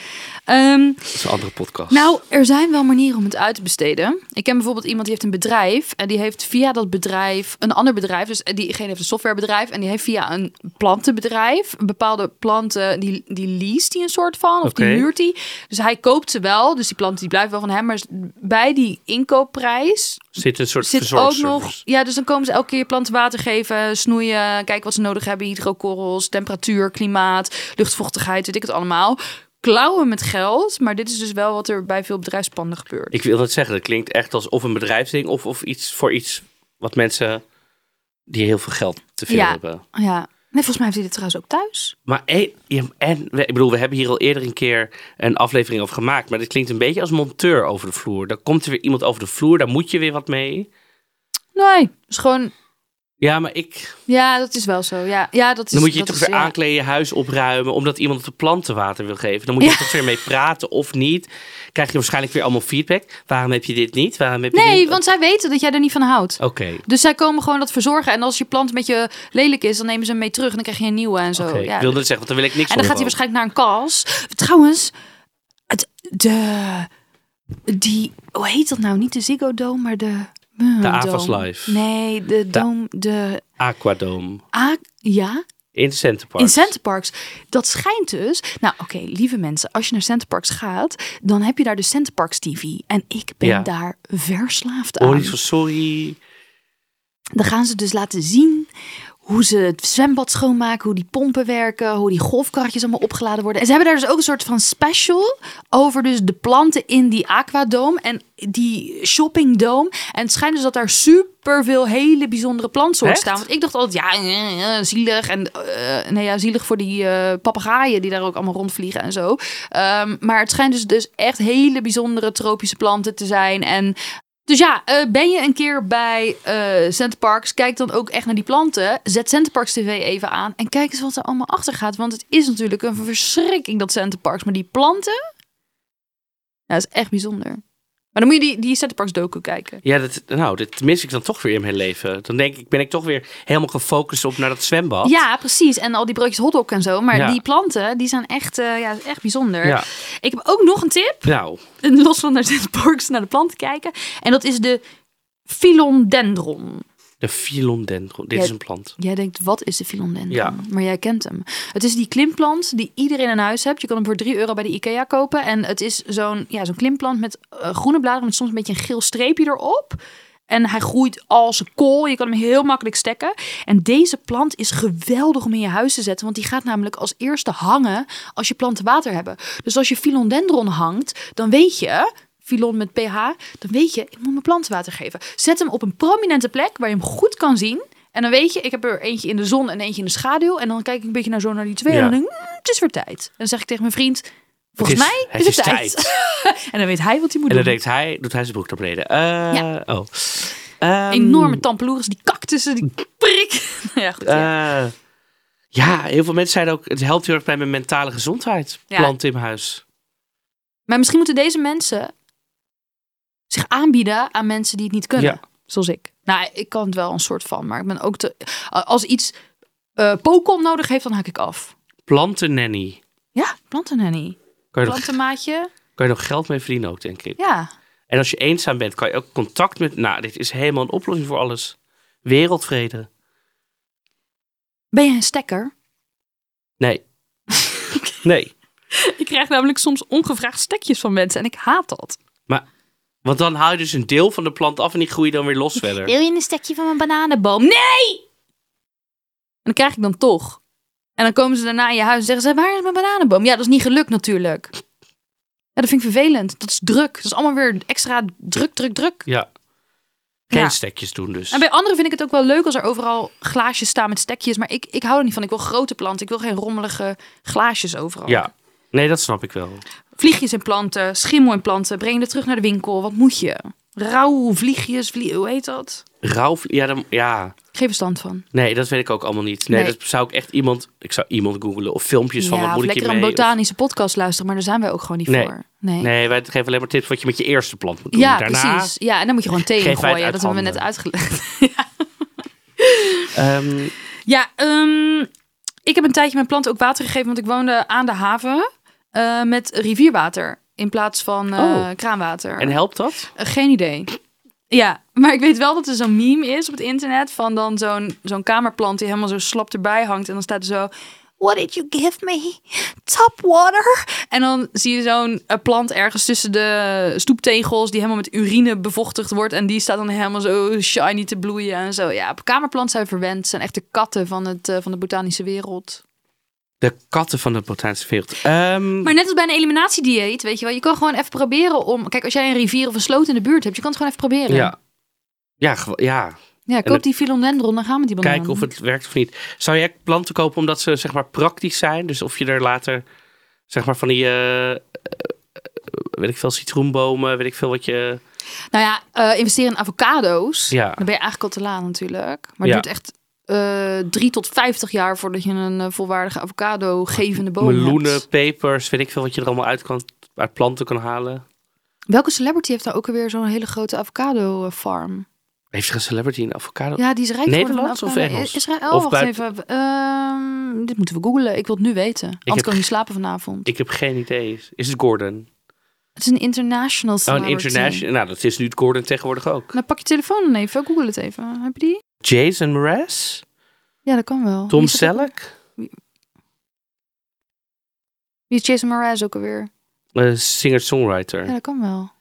ehm, Dat is een andere podcast. Nou, er zijn wel manieren om het uit te besteden. Ik ken bijvoorbeeld iemand die heeft een bedrijf en die heeft via dat bedrijf een ander bedrijf. Dus diegene heeft een softwarebedrijf en die heeft via een plantenbedrijf bepaalde planten die die leest hij een soort van of die huurt hij. Dus hij koopt ze wel, dus die planten die blijven wel van hem, maar bij die inkoopprijs zit een soort zit ook nog. Ja, dus dan komen ze elke keer planten water geven, snoeien, kijken wat ze nodig hebben, hydrokorrels, temperatuur, klimaat, luchtvochtigheid, weet ik het allemaal. Klauwen met geld, maar dit is dus wel wat er bij veel bedrijfspanden gebeurt. Ik wil het zeggen, dat klinkt echt als of een bedrijfsding of, of iets voor iets wat mensen die heel veel geld te veel Ja. hebben. Ja. Nee, volgens mij heeft hij dit trouwens ook thuis. Maar en, ja, en we- ik bedoel, we hebben hier al eerder een keer een aflevering over gemaakt, maar dit klinkt een beetje als monteur over de vloer. Dan komt er weer iemand over de vloer, daar moet je weer wat mee. Nee, het is gewoon... Ja, maar ik. Ja, dat is wel zo. Ja, ja dat is... Dan moet je je toch is, weer ja. aankleden, je huis opruimen, omdat iemand de planten water wil geven. Dan moet je Ja. toch weer mee praten of niet. Krijg je waarschijnlijk weer allemaal feedback. Waarom heb je dit niet? Waarom heb je Nee, dit? want zij weten dat jij er niet van houdt. Oké. Dus zij komen gewoon dat verzorgen. En als je plant een beetje lelijk is, dan nemen ze hem mee terug. En dan krijg je een nieuwe en zo. Oké, ja. ik wilde het zeggen, want dan wil ik niks En dan gaat hij waarschijnlijk naar een kas. Trouwens, het, de, die, hoe heet dat nou? Niet de Ziggo Dome, maar de... De Avas Dome. Live. Nee, de Dome, de... Aquadome. A, ja, In Centerpark. in Centerparks. Dat schijnt dus... Nou, oké, lieve mensen. Als je naar Centerparks gaat, dan heb je daar de Centerparks TV. En ik ben Ja. daar verslaafd Oh, aan. zo sorry. Dan gaan ze dus laten zien hoe ze het zwembad schoonmaken, hoe die pompen werken, hoe die golfkarretjes allemaal opgeladen worden. En ze hebben daar dus ook een soort van special over dus de planten in die aquadome en die shoppingdome. En het schijnt dus dat daar super veel hele bijzondere plantsoorten staan. Want ik dacht altijd, ja, eh, eh, zielig. En eh, nee, ja, zielig voor die eh papegaaien die daar ook allemaal rondvliegen en zo. Ehm, maar het schijnt dus, dus echt hele bijzondere tropische planten te zijn. En dus ja, eh, ben je een keer bij eh Centerparks, kijk dan ook echt naar die planten. Zet Centerparks TV even aan en kijk eens wat er allemaal achter gaat. Want het is natuurlijk een verschrikking dat Centerparks. Maar die planten, dat is echt bijzonder. Maar dan moet je die, die Centerparks docu kijken. Ja, dat, nou, dit mis ik dan toch weer in mijn leven. Dan denk ik, ben ik toch weer helemaal gefocust op naar dat zwembad. Ja, precies. En al die broodjes hotdog en zo. Maar Ja. die planten, die zijn echt, eh, ja, echt bijzonder. Ja. Ik heb ook nog een tip. Nou, Los van naar Centerparks naar de planten kijken. En dat is de philodendron. De philodendron. Dit is een plant. Jij denkt, wat is de philodendron? Ja. Maar jij kent hem. Het is die klimplant die iedereen in huis hebt. Je kan hem voor 3 euro bij de IKEA kopen. En het is zo'n ja, zo'n klimplant met eh, groene bladeren met soms een beetje een geel streepje erop. En hij groeit als een kool. Je kan hem heel makkelijk stekken. En deze plant is geweldig om in je huis te zetten. Want die gaat namelijk als eerste hangen als je planten water hebben. Dus als je philodendron hangt, dan weet je... Filon met pH, dan weet je, ik moet mijn planten water geven. Zet hem op een prominente plek waar je hem goed kan zien. En dan weet je, ik heb er eentje in de zon en eentje in de schaduw. En dan kijk ik een beetje naar zo naar die twee. Ja. En dan denk ik, "Mm, het is weer tijd. En dan zeg ik tegen mijn vriend, volgens Het is- mij is het is tijd. en dan weet hij wat hij moet En dan doen. denkt hij, doet hij zijn broek naar beneden. Eh, Ja. Oh. Ehm, Enorme tampeloeres, die cactussen, die prik. ja, goed. ja. eh, ja, heel veel mensen zeiden ook, het helpt heel erg bij mijn mentale gezondheid. Ja. Planten in huis. Maar misschien moeten deze mensen zich aanbieden aan mensen die het niet kunnen. Ja. Zoals ik. Nou, ik kan het wel een soort van, maar ik ben ook te... Als iets Pokémon nodig heeft, dan haak ik af. Plantennanny. Ja, plantennanny. Kan je, nog, Plantenmaatje. kan je nog geld mee verdienen ook, denk ik. Ja. En als je eenzaam bent, kan je ook contact met... Nou, dit is helemaal een oplossing voor alles. Wereldvrede. Ben jij een stekker? Nee. Nee. Ik krijg namelijk soms ongevraagd stekjes van mensen en ik haat dat. Want dan haal je dus een deel van de plant af en die groeit dan weer los verder. Wil je een stekje van mijn bananenboom? Nee! En dan krijg ik dan toch. En dan komen ze daarna in je huis en zeggen ze, waar is mijn bananenboom? Ja, dat is niet gelukt natuurlijk. Ja, dat vind ik vervelend. Dat is druk. Dat is allemaal weer extra druk, druk, druk. Ja. Geen Ja. stekjes doen dus. En bij anderen vind ik het ook wel leuk als er overal glaasjes staan met stekjes. Maar ik, ik hou er niet van. Ik wil grote planten. Ik wil geen rommelige glaasjes overal. Ja. Nee, dat snap ik wel. Vliegjes in planten, schimmel in planten. Breng je terug naar de winkel. Wat moet je? Rauw, vliegjes, vlie hoe heet dat? Rauw, ja, dan, ja. Geen verstand van. Nee, dat weet ik ook allemaal niet. Nee, Nee. dat zou ik echt iemand... Ik zou iemand googlen of filmpjes van ja, wat moet ik lekker een botanische podcast luisteren, maar daar zijn wij ook gewoon niet Nee. voor. Nee. Nee, wij geven alleen maar tips wat je met je eerste plant moet doen. Ja, Daarna, precies. Ja, en dan moet je gewoon thee gooien. Dat hebben we net uitgelegd. ehm, Ja, ehm, ik heb een tijdje mijn planten ook water gegeven, want ik woonde aan de haven eh, met rivierwater in plaats van eh, Oh. kraanwater. en helpt dat? Eh, geen idee. Ja, maar ik weet wel dat er zo'n meme is op het internet van dan zo'n zo'n kamerplant die helemaal zo slap erbij hangt en dan staat er zo What did you give me? Tap water. En dan zie je zo'n plant ergens tussen de stoeptegels die helemaal met urine bevochtigd wordt. En die staat dan helemaal zo shiny te bloeien en zo. Ja, kamerplanten zijn verwend. Het zijn echt de katten van, het, van de botanische wereld. De katten van de botanische wereld. Ehm, Maar net als bij een eliminatiedieet, weet je wel. Je kan gewoon even proberen om... Kijk, als jij een rivier of een sloot in de buurt hebt, je kan het gewoon even proberen. ja. Ja, ja, Ja, koop het- die philodendron, dan gaan we die bananen. kijken of het werkt of niet. Zou jij planten kopen omdat ze zeg maar praktisch zijn? Dus of je er later zeg maar van die, eh, eh, weet ik veel, citroenbomen, weet ik veel wat je... Nou ja, eh investeren in avocado's. Ja. Dan ben je eigenlijk al te laat natuurlijk. Maar Ja. het duurt echt eh drie tot vijftig jaar voordat je een eh, volwaardige avocado-gevende boom meloenen, hebt. pepers, weet ik veel wat je er allemaal uit, kan, uit planten kan halen. Welke celebrity heeft nou ook alweer zo'n hele grote avocado-farm? Heeft er een celebrity in avocado? Ja, die is rijk Nederlands of avocado. Engels? Israël, Of wacht buiten- even. Ehm, dit moeten we googlen. Ik wil het nu weten. Anders heb kan ik niet slapen vanavond. Ik heb geen idee. Is het Gordon? Het is een international Oh, celebrity. een international. Nou, dat is nu het Gordon tegenwoordig ook. Nou, pak je telefoon dan even. Google het even. Heb je die? Jason Mraz? Ja, dat kan wel. Tom Selleck? Wie is Jason Mraz ook alweer? Eh, Singer-songwriter. Ja, dat kan wel.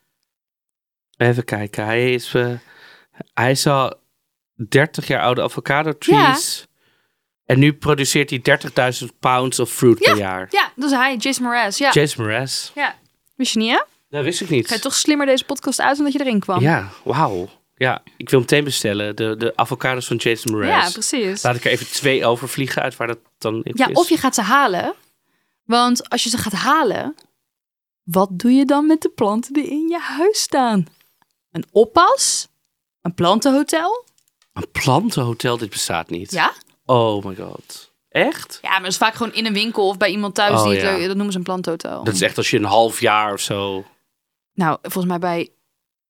Even kijken. Hij is, eh, hij is al 30 jaar oude avocado trees. En nu produceert hij 30.000 pounds of fruit per jaar. Ja, dat is hij, Jason Mraz. Ja. Jason Mraz. ja. Wist je niet, hè? Dat wist ik niet. Ga je toch slimmer deze podcast uit omdat je erin kwam? Ja, wauw. Ja, ik wil meteen bestellen. De, de avocados van Jason Mraz. Ja, precies. Laat ik er even twee overvliegen uit waar dat dan in Ja, is. of je gaat ze halen. Want als je ze gaat halen, wat doe je dan met de planten die in je huis staan? Een oppas? Een plantenhotel? Een plantenhotel, dit bestaat niet. Ja? Oh my god. Echt? Ja, maar dat is vaak gewoon in een winkel of bij iemand thuis. Oh, die ja. leuk- dat noemen ze een plantenhotel. Dat is echt als je een half jaar of zo... Nou, volgens mij bij,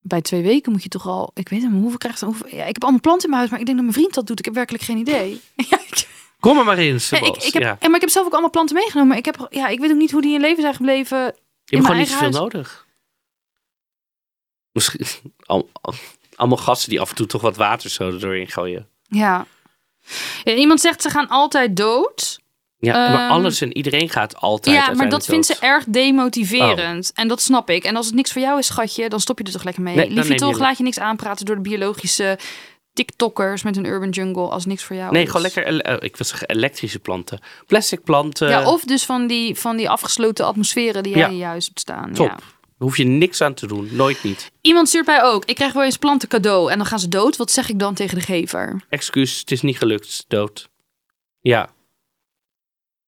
bij twee weken moet je toch al... Ik weet niet, maar hoeveel krijg je... Hoeveel, ja, ik heb allemaal planten in mijn huis, maar ik denk dat mijn vriend dat doet. Ik heb werkelijk geen idee. ja, ik, Kom er maar in, ja, ik, ik heb, ja. maar ik heb zelf ook allemaal planten meegenomen. Maar ik, heb, ja, ik weet ook niet hoe die in leven zijn gebleven. Je in hebt gewoon niet huis. nodig. Misschien al- al- allemaal gasten die af en toe toch wat water zo er doorheen gooien. Ja. ja. Iemand zegt ze gaan altijd dood. Ja, maar Ehm, alles en iedereen gaat altijd ja, maar dat vindt ze erg demotiverend. Oh. En dat snap ik. En als het niks voor jou is, schatje, dan stop je er toch lekker mee. Nee, je toch, laat je niks aanpraten door de biologische TikTokkers met een urban jungle als niks voor jou Nee, is. gewoon lekker, ele- eh, ik wil zeggen elektrische planten. Plastic planten, Ja, of dus van die, van die afgesloten atmosferen die jij Ja. huis hebt staan. top. Ja. Daar hoef je niks aan te doen, nooit niet. Iemand stuurt mij ook. Ik krijg wel eens planten cadeau en dan gaan ze dood. Wat zeg ik dan tegen de gever? Excuus, het is niet gelukt, dood. Ja.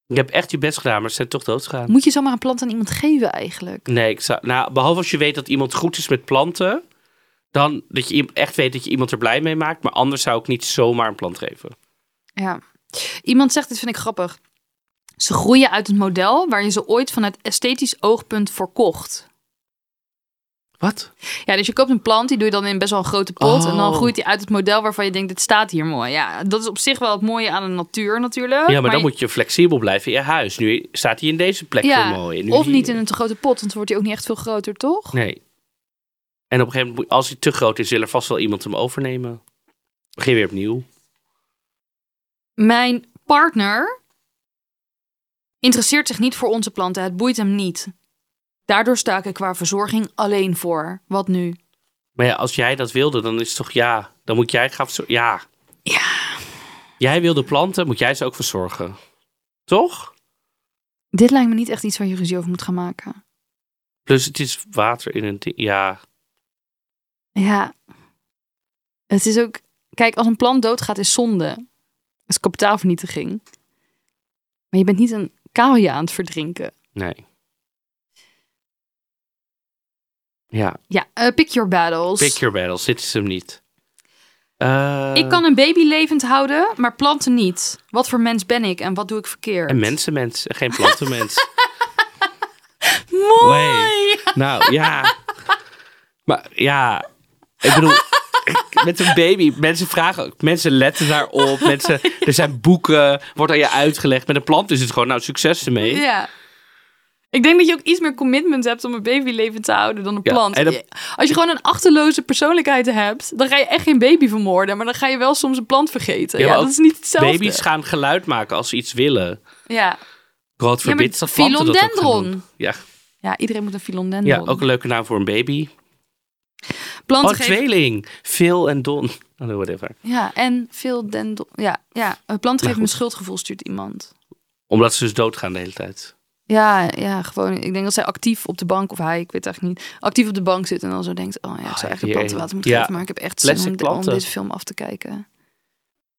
Je hebt echt je best gedaan, maar ze zijn toch doodgegaan. Moet je zomaar een plant aan iemand geven eigenlijk? Nee, ik zou, nou, behalve als je weet dat iemand goed is met planten, dan dat je echt weet dat je iemand er blij mee maakt. Maar anders zou ik niet zomaar een plant geven. Ja. Iemand zegt, dit vind ik grappig. Ze groeien uit het model waar je ze ooit vanuit esthetisch oogpunt voor kocht. Wat? Ja, dus je koopt een plant, die doe je dan in best wel een grote pot. En dan Oh. groeit die uit het model waarvan je denkt, dit staat hier mooi. Ja, dat is op zich wel het mooie aan de natuur natuurlijk. Ja, maar, dan je- moet je flexibel blijven in je huis. Nu staat hij in deze plek ja, voor mooi. Nu Of hier. niet in een te grote pot, want dan wordt hij ook niet echt veel groter, toch? Nee. En op een gegeven moment, als hij te groot is, wil er vast wel iemand hem overnemen. Begin weer opnieuw. Mijn partner interesseert zich niet voor onze planten. Het boeit hem niet. Daardoor sta ik er qua verzorging alleen voor. Wat nu? Maar ja, als jij dat wilde, dan is het toch ja. Dan moet jij gaan verzorgen. Ja. Ja. Jij wilde planten, moet jij ze ook verzorgen. Toch? Dit lijkt me niet echt iets waar je ruzie over moet gaan maken. Plus het is water in een. Ja. Ja. Het is ook... Kijk, als een plant doodgaat is zonde. Dat is kapitaalvernietiging. Maar je bent niet een kaalje aan het verdrinken. Nee. Ja, Ja, eh, pick your battles. pick your battles. Dit is hem niet. Eh, Ik kan een baby levend houden, maar planten niet. Wat voor mens ben ik en wat doe ik verkeerd? Een mensenmens, en geen plantenmens. Mooi! Nee. Nou, ja. Maar ja, ik bedoel, met een baby, mensen vragen ook, mensen letten daarop. Mensen, er zijn boeken, wordt aan je uitgelegd. Met een plant is het gewoon, nou, succes ermee. Ja. Ik denk dat je ook iets meer commitment hebt om een baby levend te houden dan een Ja, plant. dat- Als je gewoon een achterloze persoonlijkheid hebt, dan ga je echt geen baby vermoorden. Maar dan ga je wel soms een plant vergeten. Ja, Ja, dat is niet hetzelfde. Baby's gaan geluid maken als ze iets willen. Ja. God Ja, verbiedt dat philodendron. Ja, ja, iedereen moet een ja, philodendron. ook een leuke naam voor een baby. Planten Oh, tweeling. Phil en Don. Oh, whatever. Ja, en philodendron. Ja, ja. Een plant geeft me een schuldgevoel, stuurt iemand. Omdat ze dus doodgaan de hele tijd. Ja, ja, gewoon. Ik denk dat zij actief op de bank, of hij, ik weet het eigenlijk niet, actief op de bank zit en dan zo denkt: Oh ja, ik zou Ah, eigenlijk hier, plantenwater moeten ja. geven, maar ik heb echt zin om, om deze film af te kijken.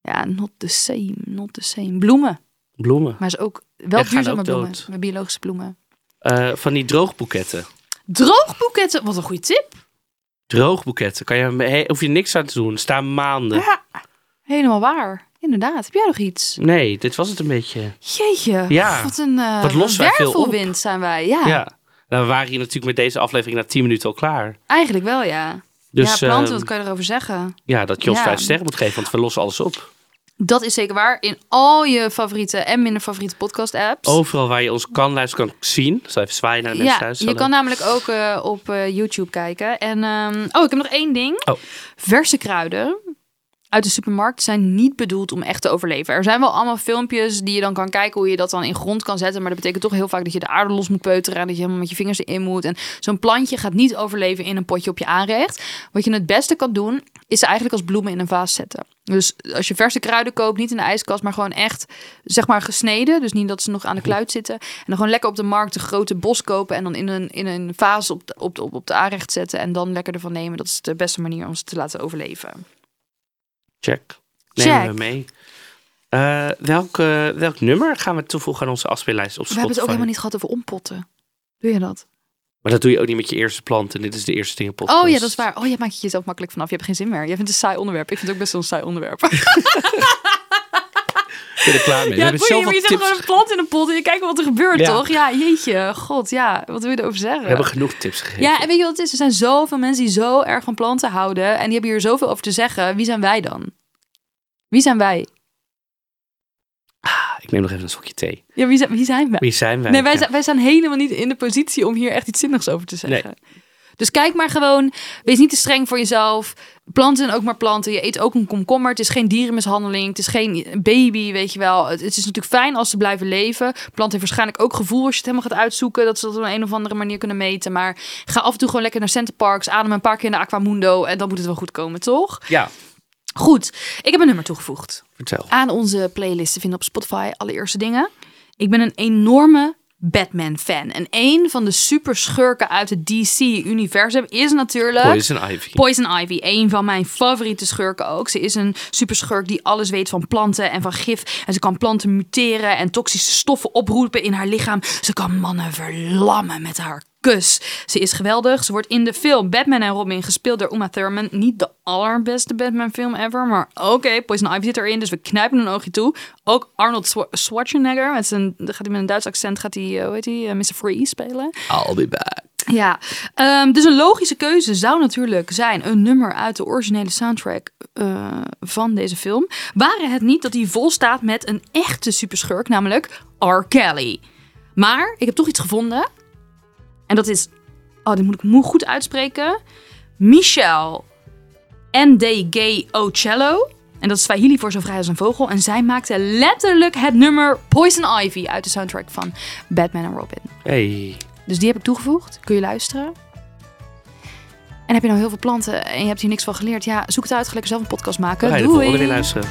Ja, not the same, not the same. Bloemen, Bloemen. maar is ook wel Ja, duurzame ook bloemen, met biologische bloemen. Eh, van die droogboeketten. Droogboeketten, wat een goede tip. Droogboeketten. Kan je, hoef je niks aan te doen. Staan maanden. Ja, helemaal waar. Inderdaad. Heb jij nog iets? Nee, dit was het een beetje. Jeetje, Ja. wat een uh, Wat wij veel op. zijn wij. Ja, Ja. Nou, we waren hier natuurlijk met deze aflevering na 10 minuten al klaar. eigenlijk wel, ja. Dus ja, planten, ehm, wat kan je erover zeggen? ja, dat je ons Ja. vijf sterren moet geven, want we lossen alles op. Dat is zeker waar. In al je favoriete en minder favoriete podcast apps. Overal waar je ons kan luisteren, kan zien. Zal even zwaaien naar de mensen ja, thuis. je kan namelijk ook eh, op eh, YouTube kijken. En, ehm, oh, ik heb nog één ding. Oh. Verse kruiden uit de supermarkt zijn niet bedoeld om echt te overleven. Er zijn wel allemaal filmpjes die je dan kan kijken hoe je dat dan in grond kan zetten. Maar dat betekent toch heel vaak dat je de aarde los moet peuteren. En dat je helemaal met je vingers erin moet. En zo'n plantje gaat niet overleven in een potje op je aanrecht. Wat je het beste kan doen, is ze eigenlijk als bloemen in een vaas zetten. Dus als je verse kruiden koopt, niet in de ijskast, maar gewoon echt, zeg maar, gesneden. Dus niet dat ze nog aan de kluit zitten. En dan gewoon lekker op de markt een grote bos kopen en dan in een, in een vaas op op, op de aanrecht zetten. En dan lekker ervan nemen. Dat is de beste manier om ze te laten overleven. Check. Nemen Check. we mee. Eh, welk, eh, welk nummer gaan we toevoegen aan onze afspeellijst op We Spotify? hebben het ook helemaal niet gehad over ompotten. Doe je dat? Maar dat doe je ook niet met je eerste plant. En dit is de eerste dingen podcast. Oh ja, dat is waar. Oh, je maakt het jezelf makkelijk vanaf. Je hebt geen zin meer. Jij vindt het een saai onderwerp. Ik vind het ook best wel een saai onderwerp. Ik ben er klaar mee. we Ja, hebben boeien, maar je zet gewoon een plant in een pot en je kijkt wat er gebeurt, Ja. toch? Ja, jeetje. God, ja. Wat wil je erover zeggen? We hebben genoeg tips gegeven. Ja, en weet je wat het is? Er zijn zoveel mensen die zo erg van planten houden. En die hebben hier zoveel over te zeggen. Wie zijn wij dan? Wie zijn wij? Ik neem nog even een slokje thee. Ja, wie zijn, wie zijn wij? Wie zijn wij? Nee, wij, Ja. zijn, wij zijn helemaal niet in de positie om hier echt iets zinnigs over te zeggen. Nee. Dus kijk maar gewoon. Wees niet te streng voor jezelf. Planten zijn ook maar planten. Je eet ook een komkommer. Het is geen dierenmishandeling. Het is geen baby, weet je wel. Het, het is natuurlijk fijn als ze blijven leven. Plant heeft waarschijnlijk ook gevoel als je het helemaal gaat uitzoeken. Dat ze dat op een of andere manier kunnen meten. Maar ga af en toe gewoon lekker naar Centerparks. Adem een paar keer in de Aquamundo. En dan moet het wel goed komen, toch? Ja, Goed. Ik heb een nummer toegevoegd vertel. aan onze playlist te vinden op Spotify. Allereerste dingen. Ik ben een enorme Batman-fan. En een van de super schurken uit het DC-universum is natuurlijk... Poison Ivy. Poison Ivy, een van mijn favoriete schurken ook. Ze is een superschurk die alles weet van planten en van gif. En ze kan planten muteren en toxische stoffen oproepen in haar lichaam. Ze kan mannen verlammen met haar kus. Ze is geweldig. Ze wordt in de film Batman en Robin gespeeld door Uma Thurman. Niet de allerbeste Batman film ever, maar oké, Poison Ivy zit erin, dus we knijpen een oogje toe. Ook Arnold Schwa- Schwarzenegger, met zijn, gaat hij met een Duits accent, gaat hij, eh, hoe heet hij, eh, Mr. Freeze spelen. I'll be back. Ja, ehm, dus een logische keuze zou natuurlijk zijn een nummer uit de originele soundtrack eh, van deze film. Waren het niet dat hij vol staat met een echte superschurk, namelijk R. Kelly. Maar ik heb toch iets gevonden. En dat is, oh, dit moet ik moe goed uitspreken. Michelle N.D. Gay Ocello. En dat is Swahili voor zo vrij als een vogel. En zij maakte letterlijk het nummer Poison Ivy uit de soundtrack van Batman en Robin. Hey. Dus die heb ik toegevoegd. Kun je luisteren. En heb je nou heel veel planten en je hebt hier niks van geleerd? Ja, zoek het uit. Ga lekker zelf een podcast maken. De Doei! volgende weer luisteren.